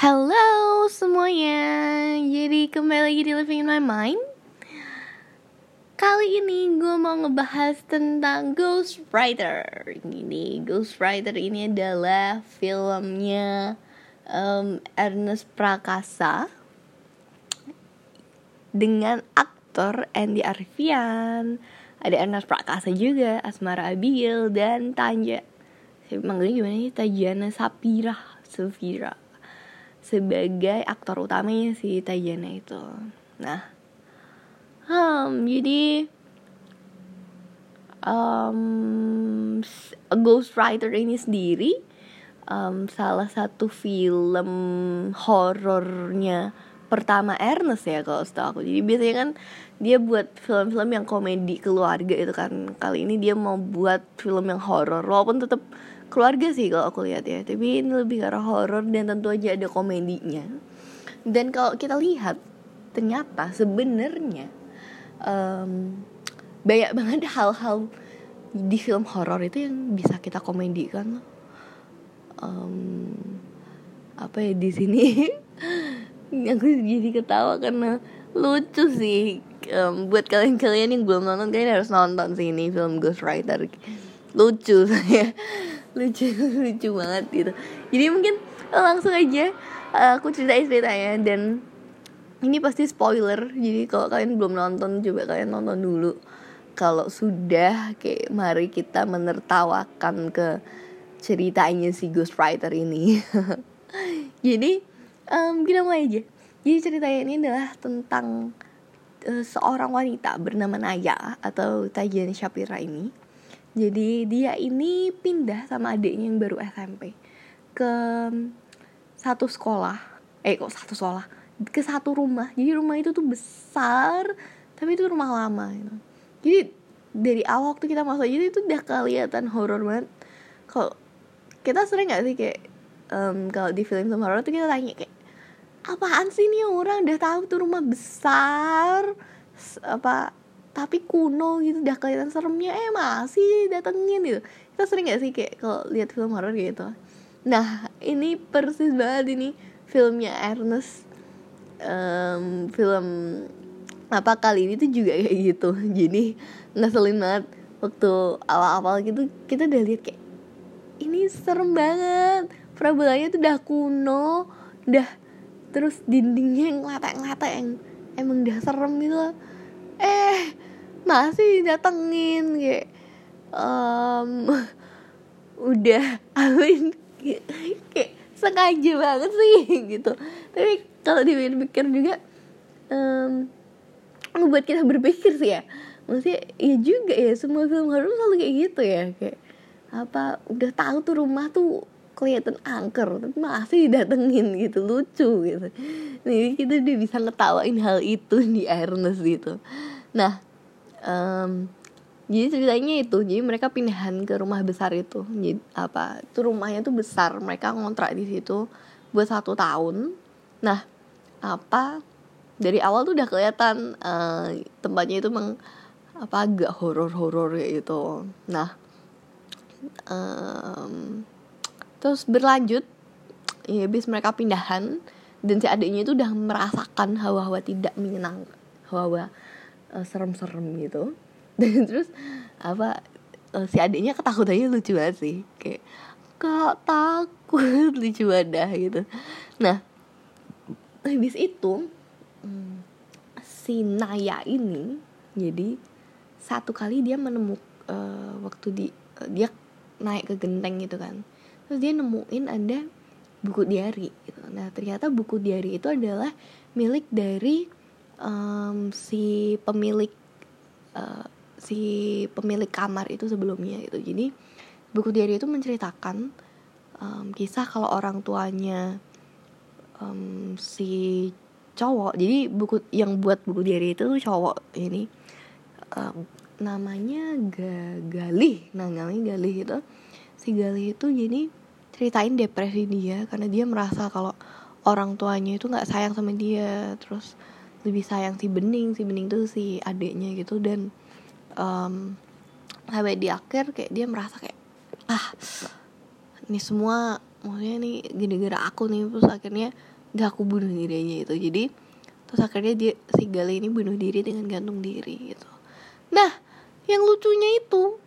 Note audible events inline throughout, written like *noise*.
Halo semuanya, jadi kembali lagi di Living in My Mind. Kali ini gue mau ngebahas tentang Ghost Rider. Ini Ghost Rider ini adalah filmnya um, Ernest Prakasa Dengan aktor Andy Arfian. Ada Ernest Prakasa juga, Asmara Abigail, dan Tanja. Saya manggilnya gimana sih? Tajana Sapira Safira sebagai aktor utamanya si Tajana itu. Nah, hmm, jadi um, Ghost Rider ini sendiri um, salah satu film horornya pertama Ernest ya kalau setahu aku. Jadi biasanya kan dia buat film-film yang komedi keluarga itu kan. Kali ini dia mau buat film yang horor walaupun tetap keluarga sih kalau aku lihat ya. Tapi ini lebih arah horor dan tentu aja ada komedinya. Dan kalau kita lihat ternyata sebenarnya um, banyak banget *laughs* hal-hal di film horor itu yang bisa kita komedikan um, apa ya di sini? *laughs* Aku jadi ketawa karena lucu sih. Um, buat kalian-kalian yang belum nonton kalian harus nonton sih ini film Ghost Rider. Lucu *laughs* saya lucu *laughs* lucu banget gitu. Jadi mungkin langsung aja uh, aku ceritain ceritanya dan ini pasti spoiler. Jadi kalau kalian belum nonton coba kalian nonton dulu. Kalau sudah kayak mari kita menertawakan ke ceritanya si Ghost Rider ini. *laughs* Jadi um, kita mulai aja. Jadi ceritanya ini adalah tentang uh, seorang wanita bernama Naya atau Tajian Shapira ini jadi dia ini pindah sama adiknya yang baru SMP ke satu sekolah. Eh kok satu sekolah? Ke satu rumah. Jadi rumah itu tuh besar, tapi itu rumah lama gitu. Jadi dari awal waktu kita masuk aja itu udah kelihatan horor banget. Kalau kita sering nggak sih kayak um, kalau di film film horor tuh kita tanya kayak apaan sih nih orang udah tahu tuh rumah besar apa tapi kuno gitu udah kelihatan seremnya. Eh masih datengin gitu. Kita sering gak sih kayak kalau lihat film horor gitu? Nah ini persis banget ini filmnya Ernest. Um, film apa kali ini tuh juga kayak gitu. *laughs* Jadi ngeselin banget. Waktu awal-awal gitu kita udah lihat kayak ini serem banget. Prabolanya tuh udah kuno. Udah terus dindingnya yang ngeletek-ngeletek yang emang udah serem gitu eh masih datengin kayak um, *laughs* udah Alvin kayak, sengaja banget sih gitu. Tapi kalau dipikir juga um, membuat kita berpikir sih ya. Maksudnya ya juga ya semua film horor selalu kayak gitu ya kayak apa udah tahu tuh rumah tuh kelihatan angker tapi masih didatengin gitu lucu gitu. Nih kita udah bisa ngetawain hal itu *laughs* di Ernest gitu. Nah um, jadi ceritanya itu jadi mereka pindahan ke rumah besar itu. Jadi apa itu rumahnya tuh besar mereka ngontrak di situ buat satu tahun. Nah apa dari awal tuh udah kelihatan uh, tempatnya itu meng apa agak horor-horor gitu. Nah um, terus berlanjut ya habis mereka pindahan dan si adiknya itu udah merasakan hawa-hawa tidak menyenangkan hawa-hawa uh, serem-serem gitu. *laughs* Dan terus apa uh, si adiknya ketakutannya lucu banget sih. Kayak kak takut. *laughs* Lucu banget gitu. Nah habis itu hmm, si Naya ini jadi satu kali dia menemukan uh, waktu di uh, dia naik ke genteng gitu kan terus dia nemuin ada buku diary gitu. Nah ternyata buku diary itu adalah milik dari um, si pemilik uh, si pemilik kamar itu sebelumnya gitu. Jadi buku diary itu menceritakan um, kisah kalau orang tuanya um, si cowok. Jadi buku yang buat buku diary itu tuh cowok ini. Um, namanya Galih. Nah namanya Galih itu. Si Galih itu jadi ceritain depresi dia karena dia merasa kalau orang tuanya itu nggak sayang sama dia terus lebih sayang si bening si bening tuh si adiknya gitu dan um, sampai di akhir kayak dia merasa kayak ah ini semua maksudnya nih gara-gara aku nih terus akhirnya gak aku bunuh diri aja itu. Jadi terus akhirnya dia si Gale ini bunuh diri dengan gantung diri gitu. Nah yang lucunya itu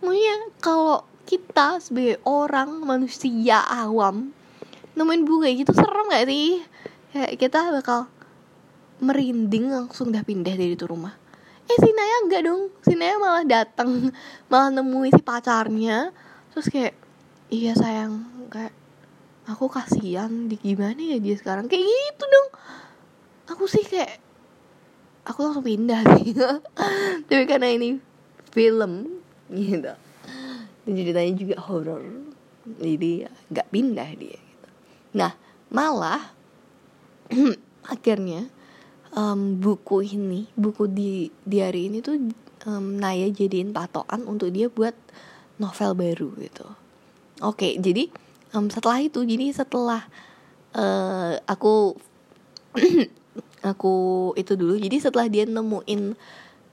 maksudnya kalau kita sebagai orang manusia awam nemuin bunga gitu serem gak sih? Kayak kita bakal merinding langsung udah pindah dari itu rumah. Eh si Naya enggak dong. Si Naya malah datang *laughs* malah nemuin si pacarnya. Terus kayak iya sayang. Kayak aku kasihan. Di gimana ya dia sekarang? Kayak gitu dong. Aku sih kayak aku langsung pindah sih. *laughs* Tapi karena ini film gitu dan ceritanya juga horor jadi nggak pindah dia gitu. Nah malah *clears throat* akhirnya um, buku ini buku di di hari ini tuh um, Naya jadiin patokan untuk dia buat novel baru gitu. Oke jadi um, setelah itu jadi setelah uh, aku *clears throat* aku itu dulu jadi setelah dia nemuin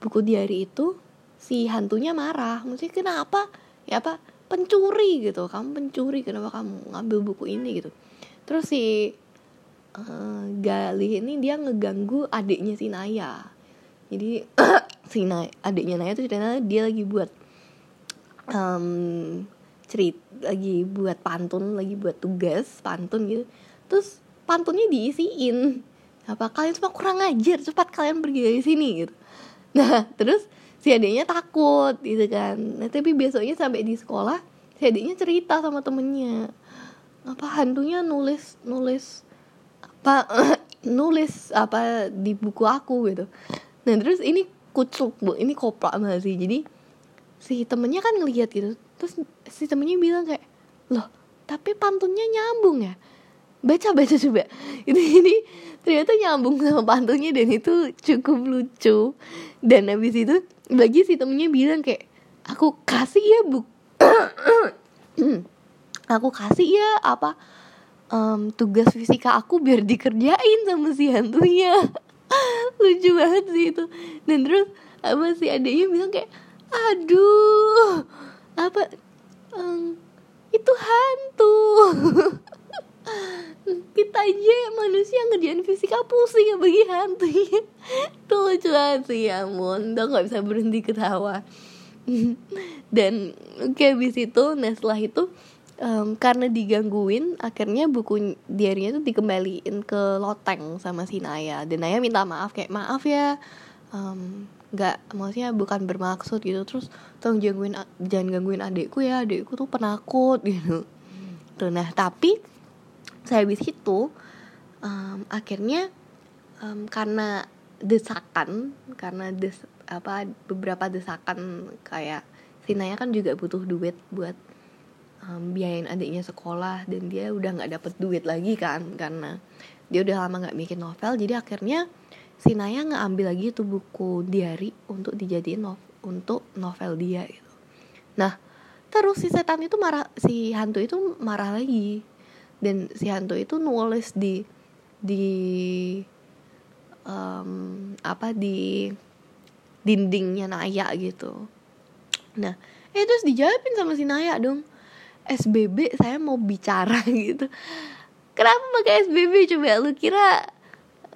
buku diary itu si hantunya marah. Maksudnya kenapa ya apa? Pencuri gitu. Kamu pencuri kenapa kamu ngambil buku ini gitu? Terus si uh, Galih ini dia ngeganggu adiknya si Naya. Jadi *coughs* si Naya, adiknya Naya tuh ceritanya dia lagi buat um, cerit lagi buat pantun lagi buat tugas pantun gitu. Terus pantunnya diisiin. Apa kalian semua kurang ajar cepat kalian pergi dari sini gitu. Nah terus si adiknya takut gitu kan. Nah tapi besoknya sampai di sekolah si adiknya cerita sama temennya. Apa hantunya nulis nulis apa *clears throat* nulis apa di buku aku gitu. Nah terus ini kucuk bu. Ini koplak banget sih. Jadi si temennya kan ngelihat gitu. Terus si temennya bilang kayak loh tapi pantunnya nyambung ya? Baca baca coba. *laughs* Itu ini ternyata nyambung sama pantunnya dan itu cukup lucu. Dan habis itu bagi si temennya bilang kayak aku kasih ya buk *coughs* aku kasih ya apa um, tugas fisika aku biar dikerjain sama si hantunya. *laughs* Lucu banget sih itu. Dan terus apa si adiknya bilang kayak aduh apa um, itu hantu *laughs* kita aja manusia ngerjain fisika pusing ya bagi hantu itu lucu banget sih ya ampun. Udah nggak bisa berhenti ketawa. Dan oke okay, habis itu nah setelah itu um, karena digangguin akhirnya buku diarinya tuh dikembaliin ke loteng sama si Naya. Dan Naya minta maaf kayak maaf ya nggak um, maksudnya bukan bermaksud gitu. Terus tolong gangguin jangan gangguin adikku ya adikku tuh penakut gitu. Tuh nah tapi saya habis itu um, akhirnya um, karena desakan karena des apa beberapa desakan kayak si Naya kan juga butuh duit buat um, biayain adiknya sekolah dan dia udah nggak dapet duit lagi kan karena dia udah lama nggak bikin novel jadi akhirnya si Naya ngambil lagi tuh buku diary untuk dijadiin no untuk novel dia gitu. Nah terus si setan itu marah si hantu itu marah lagi dan si hantu itu nulis di di um, apa di dindingnya Naya gitu. Nah eh terus dijawabin sama si Naya dong. SBB saya mau bicara *laughs* gitu. Kenapa pakai SBB coba lu kira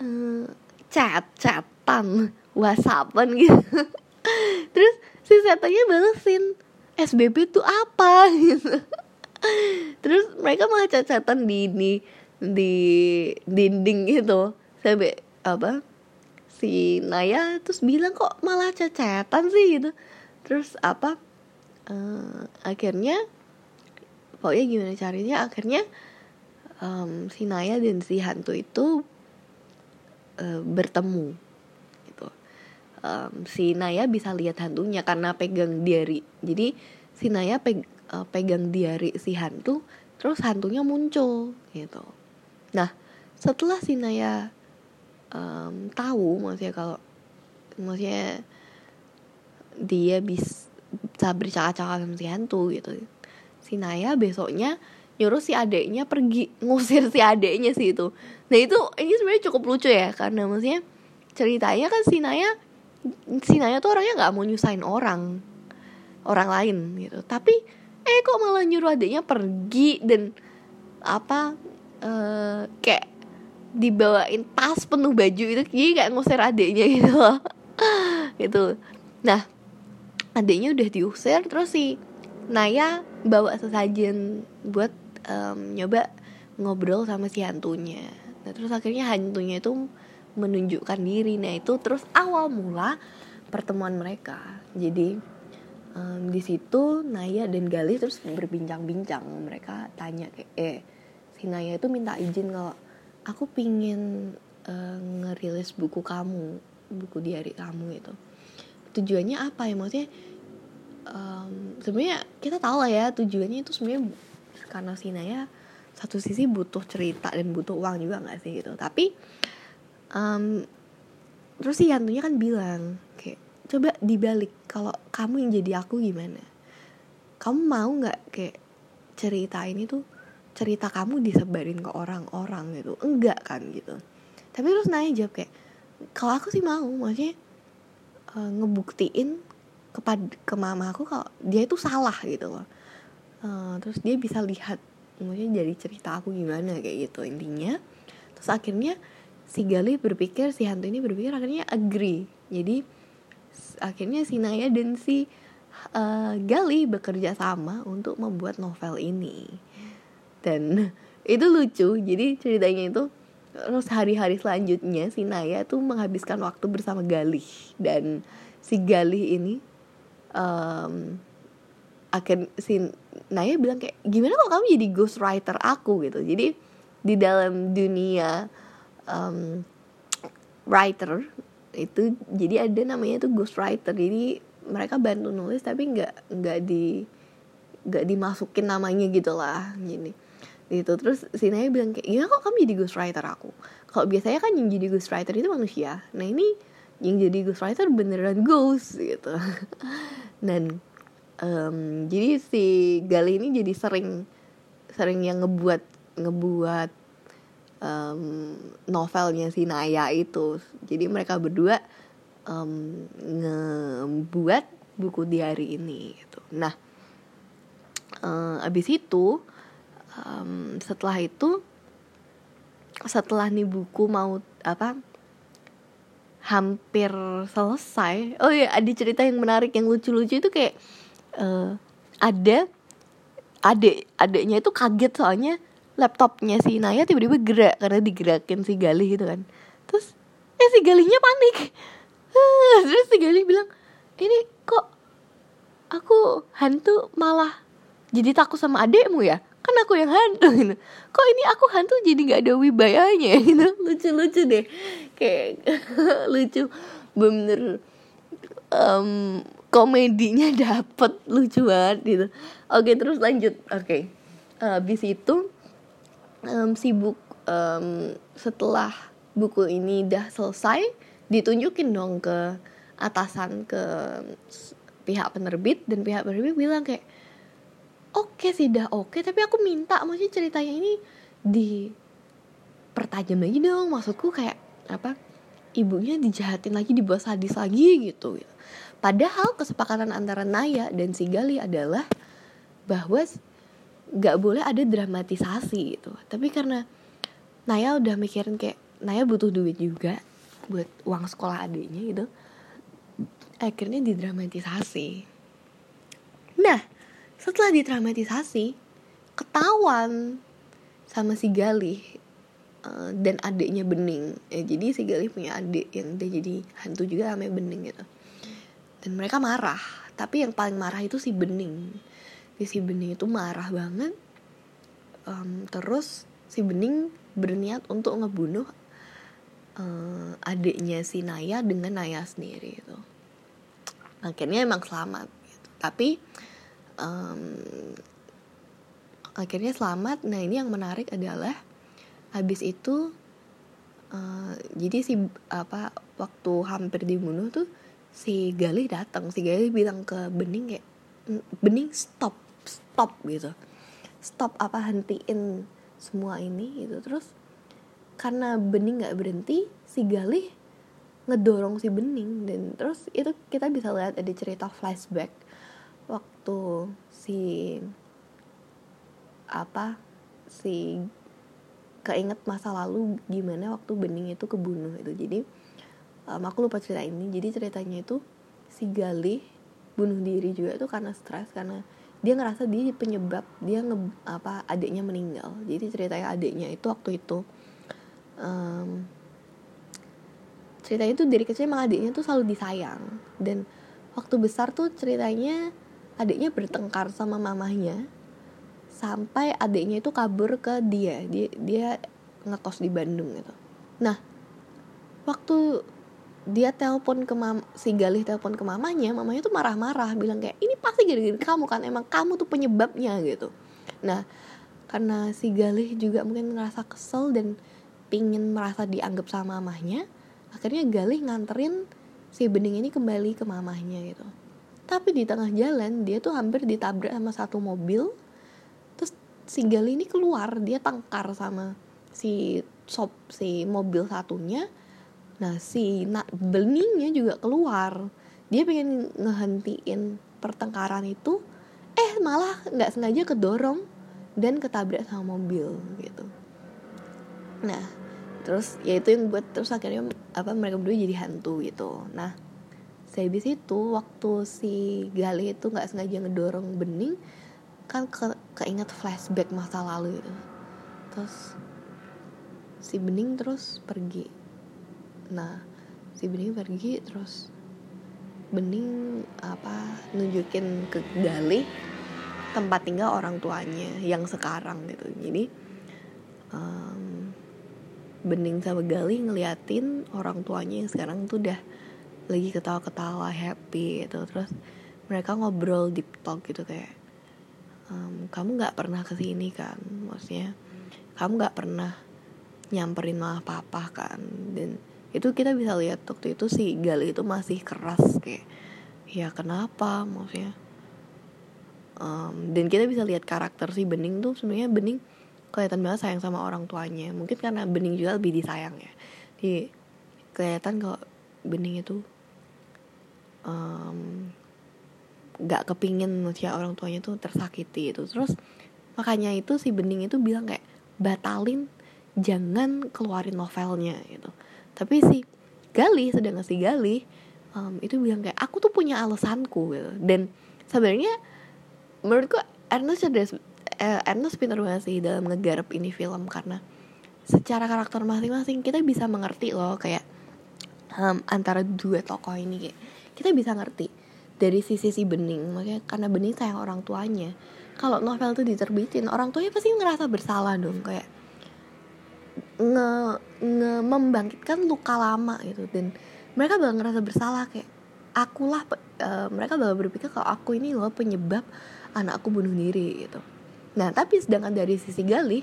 uh, chat chatan whatsappan gitu. *laughs* Terus si setannya balesin SBB itu apa? *laughs* Gitu terus mereka malah chat-chatan di di di dinding gitu sampai apa si Naya terus bilang kok malah chat-chatan sih? gitu. Terus apa uh, akhirnya pokoknya gimana caranya akhirnya um, si Naya dan si hantu itu uh, bertemu gitu. Um, si Naya bisa lihat hantunya karena pegang diary jadi si Naya peg uh, pegang diary si hantu terus hantunya muncul gitu. Nah setelah si Naya um, tahu maksudnya kalau maksudnya dia bisa bercakap-cakap sama si hantu gitu. Si Naya besoknya nyuruh si adeknya pergi *laughs* ngusir si adeknya sih itu. Nah itu ini sebenarnya cukup lucu ya karena maksudnya ceritanya kan si Naya si Naya tuh orangnya nggak mau nyusahin orang orang lain gitu. Tapi eh kok malah nyuruh adeknya pergi dan apa uh, kayak dibawain tas penuh baju itu jadi kayak ngusir adiknya *laughs* gitu loh. Gitu. Nah adiknya udah diusir terus si Naya bawa sesajen buat um, nyoba ngobrol sama si hantunya. Nah terus akhirnya hantunya itu menunjukkan diri. Nah itu terus awal mula pertemuan mereka. Jadi um, di situ Naya dan Gali terus berbincang-bincang. Mereka tanya kayak eh si Naya itu minta izin kalau aku pingin uh, ngerilis buku kamu buku diary kamu itu tujuannya apa ya? Maksudnya um, sebenarnya kita tahu lah ya tujuannya itu sebenarnya karena si Naya satu sisi butuh cerita dan butuh uang juga nggak sih gitu. Tapi um, terus si hantunya kan bilang kayak coba dibalik kalau kamu yang jadi aku gimana? Kamu mau nggak kayak cerita ini tuh cerita kamu disebarin ke orang-orang gitu? Enggak kan gitu. Tapi terus nanya jawab kayak kalau aku sih mau maksudnya uh, ngebuktiin kepada ke mama aku kalau dia itu salah gitu loh. Uh, terus dia bisa lihat maksudnya jadi cerita aku gimana kayak gitu intinya. Terus akhirnya si Gali berpikir si hantu ini berpikir akhirnya agree. Jadi akhirnya si Naya dan si uh, Gali bekerja sama untuk membuat novel ini. Dan *laughs* itu lucu. Jadi ceritanya itu terus hari-hari selanjutnya si Naya tuh menghabiskan waktu bersama Gali. Dan si Gali ini um, akhir si Naya bilang kayak gimana kok kamu jadi ghost writer aku? Gitu. Jadi di dalam dunia um, writer itu jadi ada namanya tuh ghost writer. Jadi mereka bantu nulis tapi nggak nggak di nggak dimasukin namanya gitu lah gini. Gitu terus si Naya bilang kayak gimana kok kamu jadi ghost writer aku? Kalau biasanya kan yang jadi ghost writer itu manusia. Nah ini yang jadi ghost writer beneran ghost gitu. *laughs* Dan um, jadi si Gali ini jadi sering sering yang ngebuat ngebuat um, novelnya si Naya itu. Jadi mereka berdua um, ngebuat buku diary ini gitu. Nah um, abis itu um, setelah itu setelah nih buku mau apa hampir selesai oh ya ada cerita yang menarik yang lucu-lucu itu kayak uh, ada adik adiknya itu kaget soalnya laptopnya si Naya tiba-tiba gerak karena digerakin si Galih gitu kan. Terus eh si Galihnya panik. Terus si Galih bilang ini kok aku hantu malah jadi takut sama adekmu ya? Kan aku yang hantu. Gitu *laughs* kok ini aku hantu jadi nggak ada wibayanya? *laughs* Gitu. Lucu-lucu deh. Kayak *laughs* lucu. Bener. Um, komedinya dapet. Lucu banget gitu. Oke terus lanjut. Oke. Habis itu um, sibuk um, setelah buku ini udah selesai ditunjukin dong ke atasan ke pihak penerbit dan pihak penerbit bilang kayak oke okay sih dah oke okay, tapi aku minta maksudnya ceritanya ini di pertajam lagi dong maksudku kayak apa ibunya dijahatin lagi dibuat sadis lagi gitu, gitu. padahal kesepakatan antara Naya dan si Gali adalah bahwa nggak boleh ada dramatisasi gitu. Tapi karena Naya udah mikirin kayak Naya butuh duit juga buat uang sekolah adiknya gitu akhirnya didramatisasi. Nah setelah didramatisasi ketahuan sama si Galih uh, dan adiknya Bening. Ya, jadi si Galih punya adik yang dia jadi hantu juga namanya Bening gitu. Dan mereka marah. Tapi yang paling marah itu si Bening si Bening itu marah banget. Um, terus si Bening berniat untuk ngebunuh uh, adiknya si Naya dengan Naya sendiri itu. Akhirnya emang selamat gitu. tapi um, akhirnya selamat. Nah ini yang menarik adalah habis itu uh, jadi si apa waktu hampir dibunuh tuh si Galih datang. Si Galih bilang ke Bening kayak Bening stop stop gitu. Stop apa hentiin semua ini gitu. Terus karena Bening nggak berhenti si Galih ngedorong si Bening. Dan terus itu kita bisa lihat ada cerita flashback waktu si apa si keinget masa lalu gimana waktu bening itu kebunuh itu. Jadi um, aku lupa cerita ini. Jadi ceritanya itu si Galih bunuh diri juga itu karena stres karena dia ngerasa dia penyebab dia nge apa adiknya meninggal. Jadi ceritanya adiknya itu waktu itu um, ceritanya tuh dari kecil emang adiknya tuh selalu disayang. Dan waktu besar tuh ceritanya adiknya bertengkar sama mamahnya sampai adiknya itu kabur ke dia. Dia dia ngekos di Bandung gitu. Nah waktu dia telepon ke mam si Galih telepon ke mamanya mamanya tuh marah-marah bilang kayak ini pasti gara-gara kamu kan emang kamu tuh penyebabnya gitu. Nah karena si Galih juga mungkin ngerasa kesel dan pingin merasa dianggap sama mamahnya akhirnya Galih nganterin si Bening ini kembali ke mamahnya gitu. Tapi di tengah jalan dia tuh hampir ditabrak sama satu mobil terus si Galih ini keluar dia tangkar sama si sop si mobil satunya nah si nak beningnya juga keluar. Dia pengen ngehentiin pertengkaran itu eh malah nggak sengaja kedorong dan ketabrak sama mobil gitu. Nah terus ya itu yang buat terus akhirnya apa mereka berdua jadi hantu gitu. Nah habis itu waktu si Gali itu nggak sengaja ngedorong bening kan ke keinget flashback masa lalu itu terus si bening terus pergi nah si bening pergi terus bening apa nunjukin ke Gali tempat tinggal orang tuanya yang sekarang gitu. Jadi um, bening sama Gali ngeliatin orang tuanya yang sekarang tuh udah lagi ketawa-ketawa happy gitu. Terus mereka ngobrol deep talk gitu kayak um, kamu nggak pernah ke sini kan? Maksudnya kamu nggak pernah nyamperin malah papa kan? Dan itu kita bisa lihat waktu itu si Gali itu masih keras kayak ya kenapa? Maksudnya. Um, dan kita bisa lihat karakter si Bening tuh sebenarnya Bening kelihatan banget sayang sama orang tuanya. Mungkin karena Bening juga lebih disayang ya. Di kelihatan kalau Bening itu um, gak kepingin maksudnya orang tuanya tuh tersakiti itu. Terus makanya itu si Bening itu bilang kayak batalin jangan keluarin novelnya gitu tapi si Gali sedang si Gali um, itu bilang kayak aku tuh punya alasanku gitu. Dan sebenarnya menurutku Ernest cerdas eh, Ernest pintar banget sih dalam ngegarap ini film. Karena secara karakter masing-masing kita bisa mengerti loh kayak um, antara dua tokoh ini kayak kita bisa ngerti dari sisi si Bening. Makanya karena Bening sayang orang tuanya. Kalau novel tuh diterbitin orang tuanya pasti ngerasa bersalah dong kayak nge, nge membangkitkan luka lama gitu. Dan mereka bakal ngerasa bersalah kayak akulah uh, mereka bakal berpikir kalau aku ini loh penyebab anakku bunuh diri gitu. Nah tapi sedangkan dari sisi Gali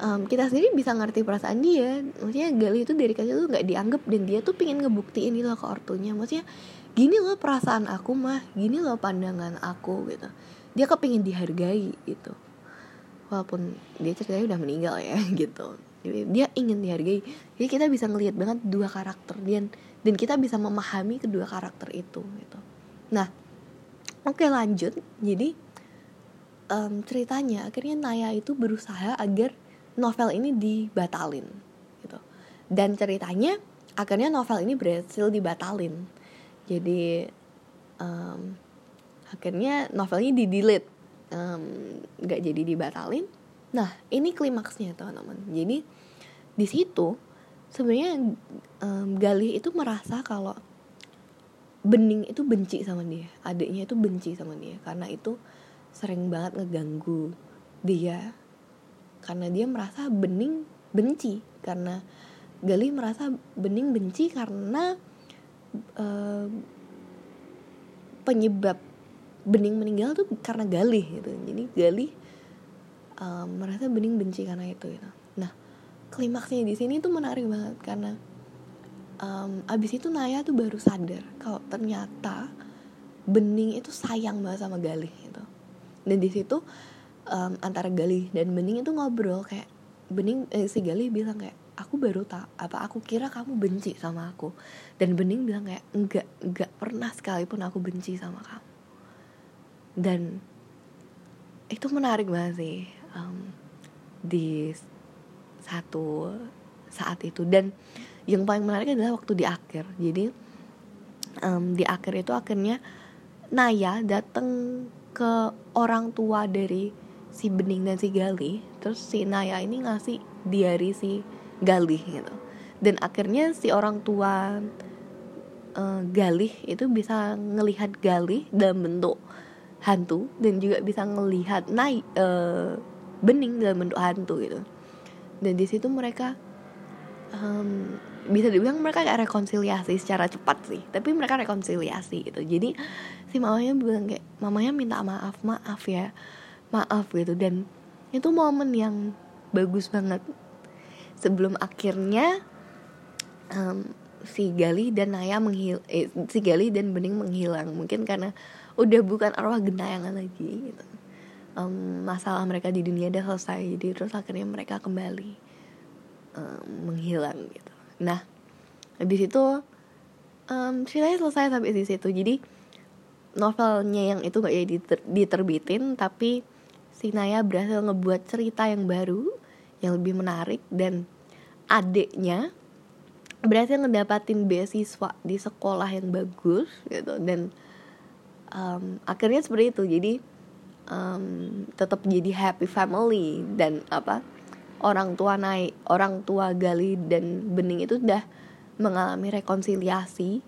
um, kita sendiri bisa ngerti perasaan dia. Maksudnya Gali itu dari kecil tuh nggak dianggap dan dia tuh pingin ngebuktiin ini loh ke ortunya. Maksudnya gini loh perasaan aku mah. Gini loh pandangan aku gitu. Dia kepingin dihargai gitu walaupun dia ceritanya udah meninggal ya *laughs* gitu. Dia ingin dihargai. Jadi kita bisa ngelihat banget dua karakter dan dan kita bisa memahami kedua karakter itu gitu. Nah oke lanjut. Jadi um, ceritanya akhirnya Naya itu berusaha agar novel ini dibatalin gitu. Dan ceritanya akhirnya novel ini berhasil dibatalin. Jadi um, akhirnya novelnya di delete nggak um, jadi dibatalin. Nah ini klimaksnya teman-teman. Jadi di situ sebenarnya um, Galih itu merasa kalau Bening itu benci sama dia adiknya itu benci sama dia karena itu sering banget ngeganggu dia karena dia merasa Bening benci karena Galih merasa Bening benci karena uh, penyebab Bening meninggal tuh karena Galih gitu. Jadi Galih um, merasa Bening benci karena itu gitu. Nah klimaksnya di sini tuh menarik banget karena um, abis itu Naya tuh baru sadar kalau ternyata Bening itu sayang banget sama Galih gitu. Dan di situ um, antara Galih dan Bening itu ngobrol kayak Bening eh, si Galih bilang kayak aku baru tak apa aku kira kamu benci sama aku? Dan Bening bilang kayak enggak enggak pernah sekalipun aku benci sama kamu dan itu menarik banget sih um, di satu saat itu. Dan yang paling menarik adalah waktu di akhir. Jadi um, di akhir itu akhirnya Naya datang ke orang tua dari si Bening dan si Galih terus si Naya ini ngasih diari si Galih gitu. Dan akhirnya si orang tua uh, Galih itu bisa ngelihat Galih dalam bentuk hantu dan juga bisa ngelihat naik uh, bening dalam bentuk hantu gitu. Dan di situ mereka um, bisa dibilang mereka kayak rekonsiliasi secara cepat sih tapi mereka rekonsiliasi gitu. Jadi si mamanya bilang kayak mamanya minta maaf maaf ya maaf gitu. Dan itu momen yang bagus banget. Sebelum akhirnya um, si Gali dan Naya menghil eh, si Gali dan Bening menghilang. Mungkin karena udah bukan arwah genayangan lagi gitu. Um, masalah mereka di dunia udah selesai jadi terus akhirnya mereka kembali um, menghilang gitu. Nah habis itu um, ceritanya selesai sampai di situ. Jadi novelnya yang itu gak jadi diter diterbitin tapi si Naya berhasil ngebuat cerita yang baru yang lebih menarik dan adiknya berhasil ngedapatin beasiswa di sekolah yang bagus gitu. Dan um, akhirnya seperti itu. Jadi um, tetap jadi happy family dan apa orang tua naik orang tua Gali dan Bening itu udah mengalami rekonsiliasi.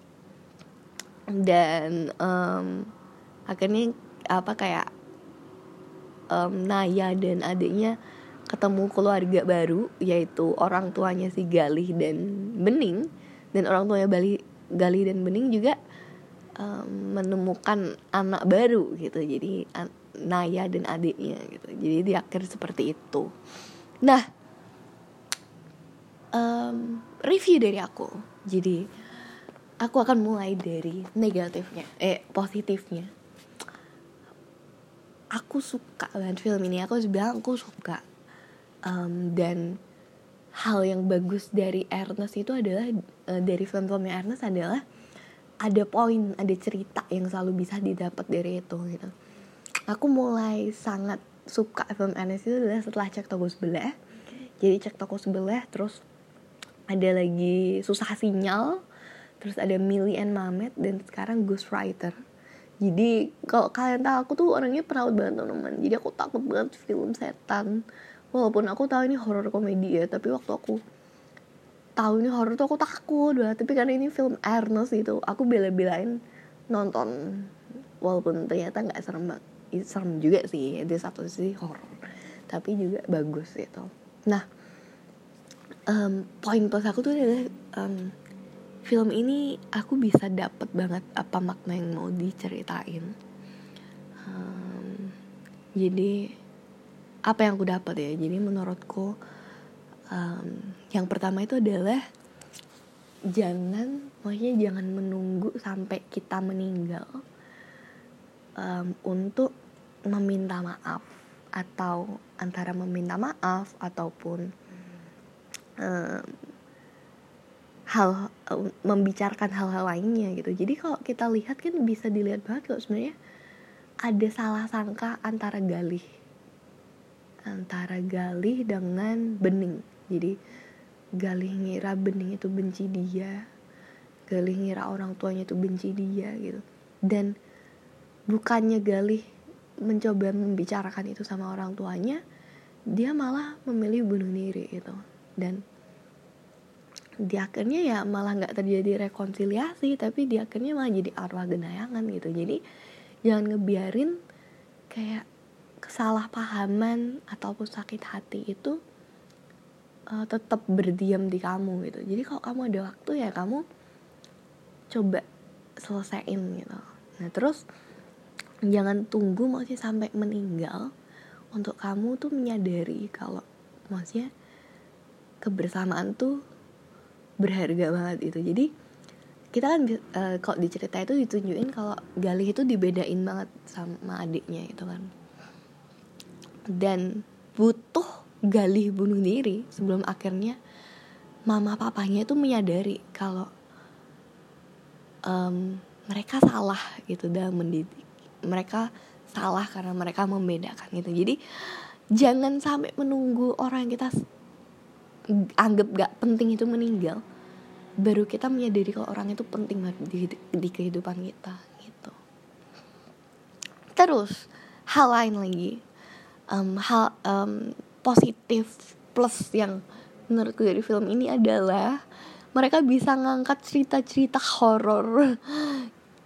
Dan um, akhirnya apa kayak um, Naya dan adiknya ketemu keluarga baru yaitu orang tuanya si Galih dan Bening. Dan orang tuanya Bali Galih dan Bening juga menemukan anak baru gitu jadi Naya dan adiknya gitu. Jadi di akhir seperti itu. Nah um, review dari aku. Jadi aku akan mulai dari negatifnya eh positifnya. Aku suka banget film ini. Aku bilang aku suka. Um, dan hal yang bagus dari Ernest itu adalah uh, dari film-filmnya Ernest adalah ada poin, ada cerita yang selalu bisa didapat dari itu gitu. Aku mulai sangat suka film Ernest itu adalah setelah cek toko sebelah. Jadi cek toko sebelah terus ada lagi susah sinyal, terus ada Millie and Mamet dan sekarang Ghost Writer. Jadi kalau kalian tahu aku tuh orangnya peraut banget teman-teman. Jadi aku takut banget film setan walaupun aku tahu ini horror komedi ya tapi waktu aku tahu ini horror tuh aku takut banget. Tapi karena ini film Ernest gitu aku bela-belain nonton. Walaupun ternyata nggak serem banget serem juga sih di satu sisi horror. Tapi juga bagus gitu. Nah um, poin plus aku tuh adalah um, film ini aku bisa dapet banget apa makna yang mau diceritain. Um, jadi apa yang aku dapat ya? Jadi menurutku um, yang pertama itu adalah jangan maksudnya jangan menunggu sampai kita meninggal um, untuk meminta maaf atau antara meminta maaf ataupun um, hal um, membicarakan hal-hal lainnya gitu. Jadi kalau kita lihat kan bisa dilihat banget loh sebenarnya ada salah sangka antara Galih antara Galih dengan Bening jadi Galih ngira Bening itu benci dia Galih ngira orang tuanya itu benci dia gitu. Dan bukannya Galih mencoba membicarakan itu sama orang tuanya dia malah memilih bunuh diri gitu. Dan di akhirnya ya malah nggak terjadi rekonsiliasi tapi di akhirnya malah jadi arwah genayangan gitu. Jadi jangan ngebiarin kayak kesalahpahaman ataupun sakit hati itu uh, tetap berdiam di kamu gitu. Jadi kalau kamu ada waktu ya kamu coba selesaiin gitu. Nah terus jangan tunggu maksudnya sampai meninggal untuk kamu tuh menyadari kalau maksudnya kebersamaan tuh berharga banget itu jadi kita kan uh, kalau di cerita itu ditunjukin kalau Galih itu dibedain banget sama adiknya itu kan. Dan butuh Galih bunuh diri sebelum akhirnya mama papanya itu menyadari kalau um, mereka salah gitu dalam mendidik. Mereka salah karena mereka membedakan gitu. Jadi jangan sampai menunggu orang yang kita anggap gak penting itu meninggal baru kita menyadari kalau orang itu penting di, di kehidupan kita gitu. Terus hal lain lagi um, hal um, positif plus yang menurutku dari film ini adalah mereka bisa ngangkat cerita-cerita horor.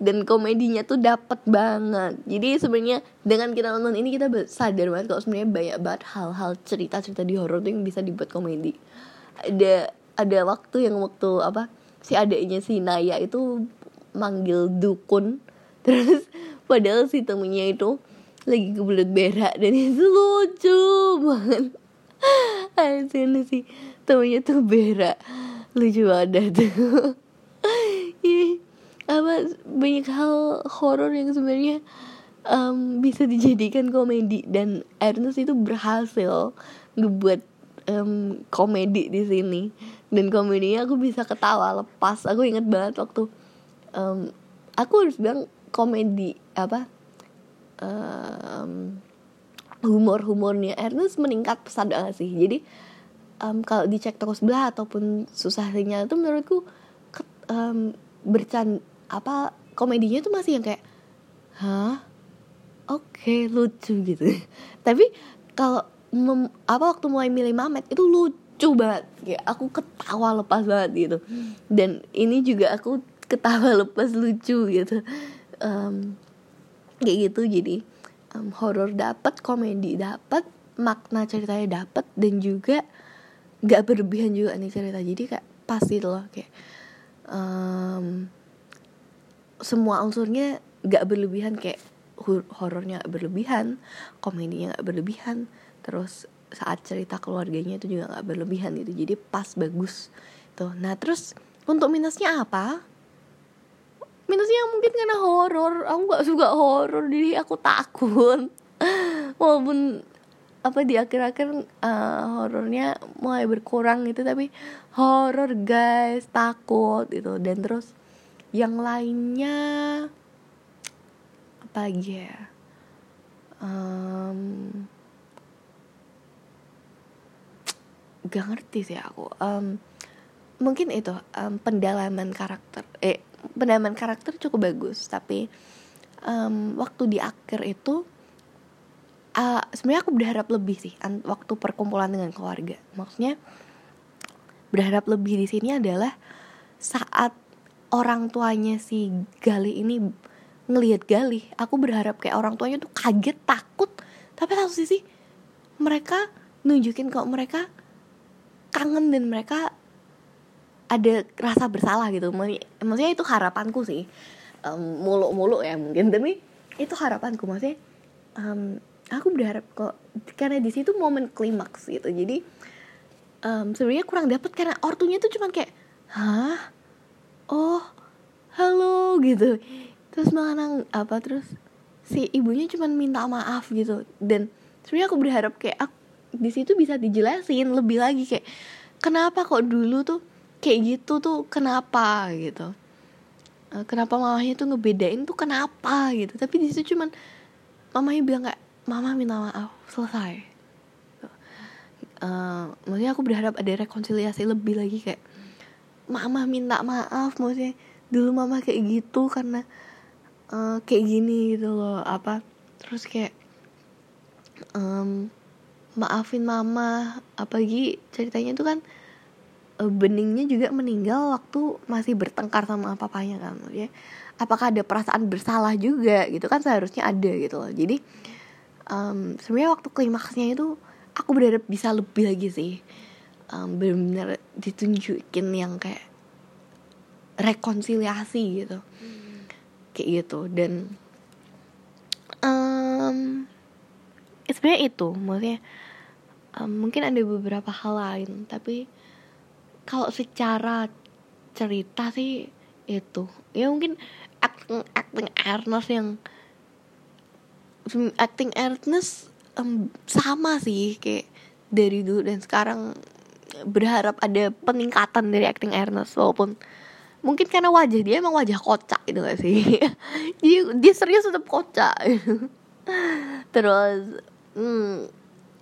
Dan komedinya tuh dapet banget. Jadi sebenarnya dengan kita nonton ini kita sadar banget kalau sebenarnya banyak banget hal-hal cerita-cerita di horor tuh yang bisa dibuat komedi. Ada ada waktu yang waktu apa si adiknya si Naya itu manggil dukun. *laughs* Terus padahal si temennya itu lagi kebelet berak dan itu lucu banget. Asin sih. Temennya tuh berak. Lucu banget tuh. Apa banyak hal horor yang sebenarnya um, bisa dijadikan komedi. Dan Ernest itu berhasil ngebuat um, komedi di sini. Dan komedinya aku bisa ketawa lepas. Aku inget banget waktu um, aku harus bilang komedi apa um, humor humornya Ernest meningkat pesat banget sih. Jadi um, kalau dicek toko sebelah ataupun susah sinyal itu menurutku um, bercanda apa komedinya tuh masih yang kayak hah? Oke okay, lucu gitu. *laughs* Tapi kalau apa waktu mulai milih Mamet itu lucu banget. Kayak aku ketawa lepas banget gitu. Dan ini juga aku ketawa *laughs* lepas lucu gitu. Um, kayak gitu. Jadi um, horor dapat komedi dapat makna ceritanya dapat dan juga nggak berlebihan juga nih cerita. Jadi kayak pasti loh kayak um, semua unsurnya gak berlebihan. Kayak horornya gak berlebihan komedinya gak berlebihan terus saat cerita keluarganya itu juga gak berlebihan gitu. Jadi pas bagus tuh. Nah terus untuk minusnya apa minusnya mungkin karena horor. Aku gak suka horor jadi aku takut. *laughs* Walaupun apa di akhir-akhir uh, horornya mulai berkurang gitu tapi horor guys takut gitu. Dan terus yang lainnya apa lagi ya? Um, gak ngerti sih aku. Um, mungkin itu um, pendalaman karakter eh pendalaman karakter cukup bagus tapi um, waktu di akhir itu uh, sebenarnya aku berharap lebih sih waktu perkumpulan dengan keluarga. Maksudnya berharap lebih di sini adalah saat orang tuanya si Gali ini ngelihat Gali aku berharap kayak orang tuanya tuh kaget takut. Tapi satu sisi mereka nunjukin kok mereka kangen dan mereka ada rasa bersalah gitu. Maksudnya itu harapanku sih. Um, muluk-muluk ya mungkin. Tapi itu harapanku. Maksudnya um, aku berharap kok karena di situ momen klimaks gitu. Jadi um, sebenarnya kurang dapet karena ortunya tuh cuman kayak hah? Oh halo gitu. Terus malah nang apa terus si ibunya cuma minta maaf gitu. Dan sebenarnya aku berharap kayak aku, di situ bisa dijelasin lebih lagi kayak kenapa kok dulu tuh kayak gitu tuh kenapa gitu. Eh, kenapa mamanya tuh ngebedain tuh kenapa gitu. Tapi di situ cuman mamanya bilang kayak mama minta maaf selesai. Uh, maksudnya aku berharap ada rekonsiliasi lebih lagi kayak mama minta maaf maksudnya dulu mama kayak gitu karena uh, kayak gini gitu loh apa. Terus kayak um, maafin mama apalagi ceritanya tuh kan beningnya juga meninggal waktu masih bertengkar sama papanya kan ya apakah ada perasaan bersalah juga gitu kan seharusnya ada gitu loh. Jadi um, sebenarnya waktu klimaksnya itu aku berharap bisa lebih lagi sih. Um, benar-benar ditunjukin yang kayak rekonsiliasi gitu. Hmm. kayak gitu. Dan um, sebenarnya itu maksudnya um, mungkin ada beberapa hal lain tapi kalau secara cerita sih itu. Ya mungkin acting acting Ernest yang acting Ernest um, sama sih kayak dari dulu dan sekarang berharap ada peningkatan dari acting Ernest walaupun mungkin karena wajah dia emang wajah kocak gitu gak sih? *laughs* Dia, dia serius tetap kocak. *laughs* Terus hmm,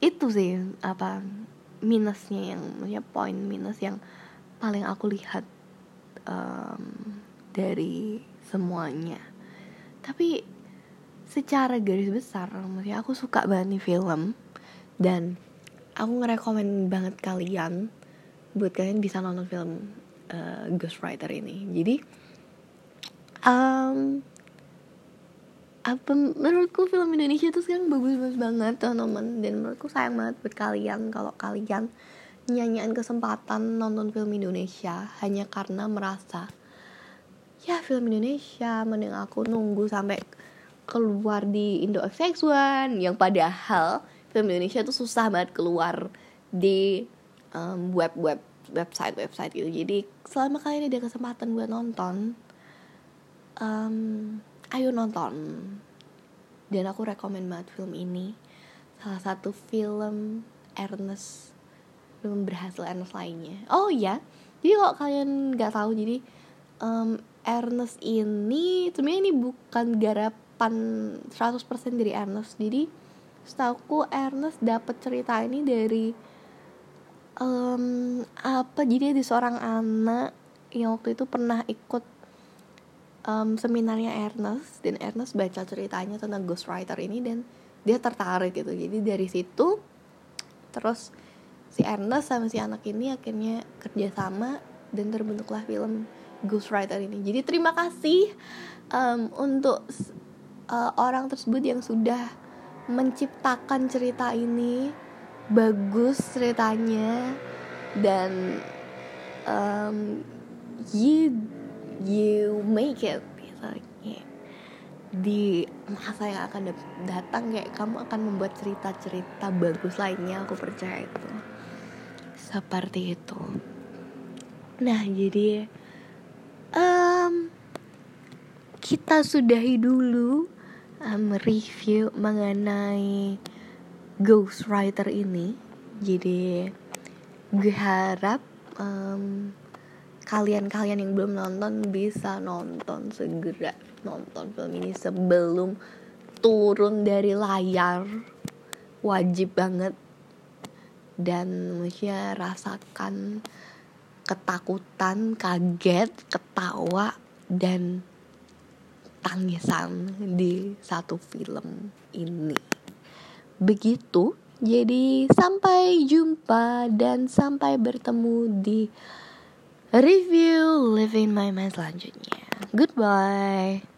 itu sih apa minusnya yang ya poin minus yang paling aku lihat um, dari semuanya. Tapi secara garis besar maksudnya aku suka banget nih film. Dan aku ngerekomen banget kalian buat kalian bisa nonton film uh, Ghost Rider ini. Jadi um, apa menurutku film Indonesia tuh sekarang bagus-bagus banget teman-teman. Dan menurutku sayang banget buat kalian kalau kalian nyanyian kesempatan nonton film Indonesia hanya karena merasa ya film Indonesia mending aku nunggu sampai keluar di Indo FX1 yang padahal film Indonesia tuh susah banget keluar di um, web web website website gitu. Jadi selama kalian ada kesempatan buat nonton um, ayo nonton. Dan aku rekomend banget film ini. Salah satu film Ernest belum berhasil Ernest lainnya. Oh iya jadi kalau kalian nggak tahu jadi um, Ernest ini sebenarnya ini bukan garapan 100% dari Ernest. Jadi setahu Ernest dapat cerita ini dari um, apa jadi ada seorang anak yang waktu itu pernah ikut um, seminarnya Ernest dan Ernest baca ceritanya tentang ghostwriter ini dan dia tertarik gitu jadi dari situ terus si Ernest sama si anak ini akhirnya kerjasama dan terbentuklah film Ghostwriter ini. Jadi terima kasih um, untuk uh, orang tersebut yang sudah menciptakan cerita ini bagus ceritanya dan um, you you make it. Gitu. di masa yang akan datang kayak kamu akan membuat cerita-cerita bagus lainnya aku percaya itu. Seperti itu. Nah jadi um, kita sudahi dulu um, review mengenai Ghostwriter ini. Jadi gue harap um, kalian-kalian yang belum nonton bisa nonton segera nonton film ini sebelum turun dari layar wajib banget dan maksudnya rasakan ketakutan, kaget, ketawa dan tangisan di satu film ini. Begitu. Jadi sampai jumpa dan sampai bertemu di review Living My Mind selanjutnya. Goodbye.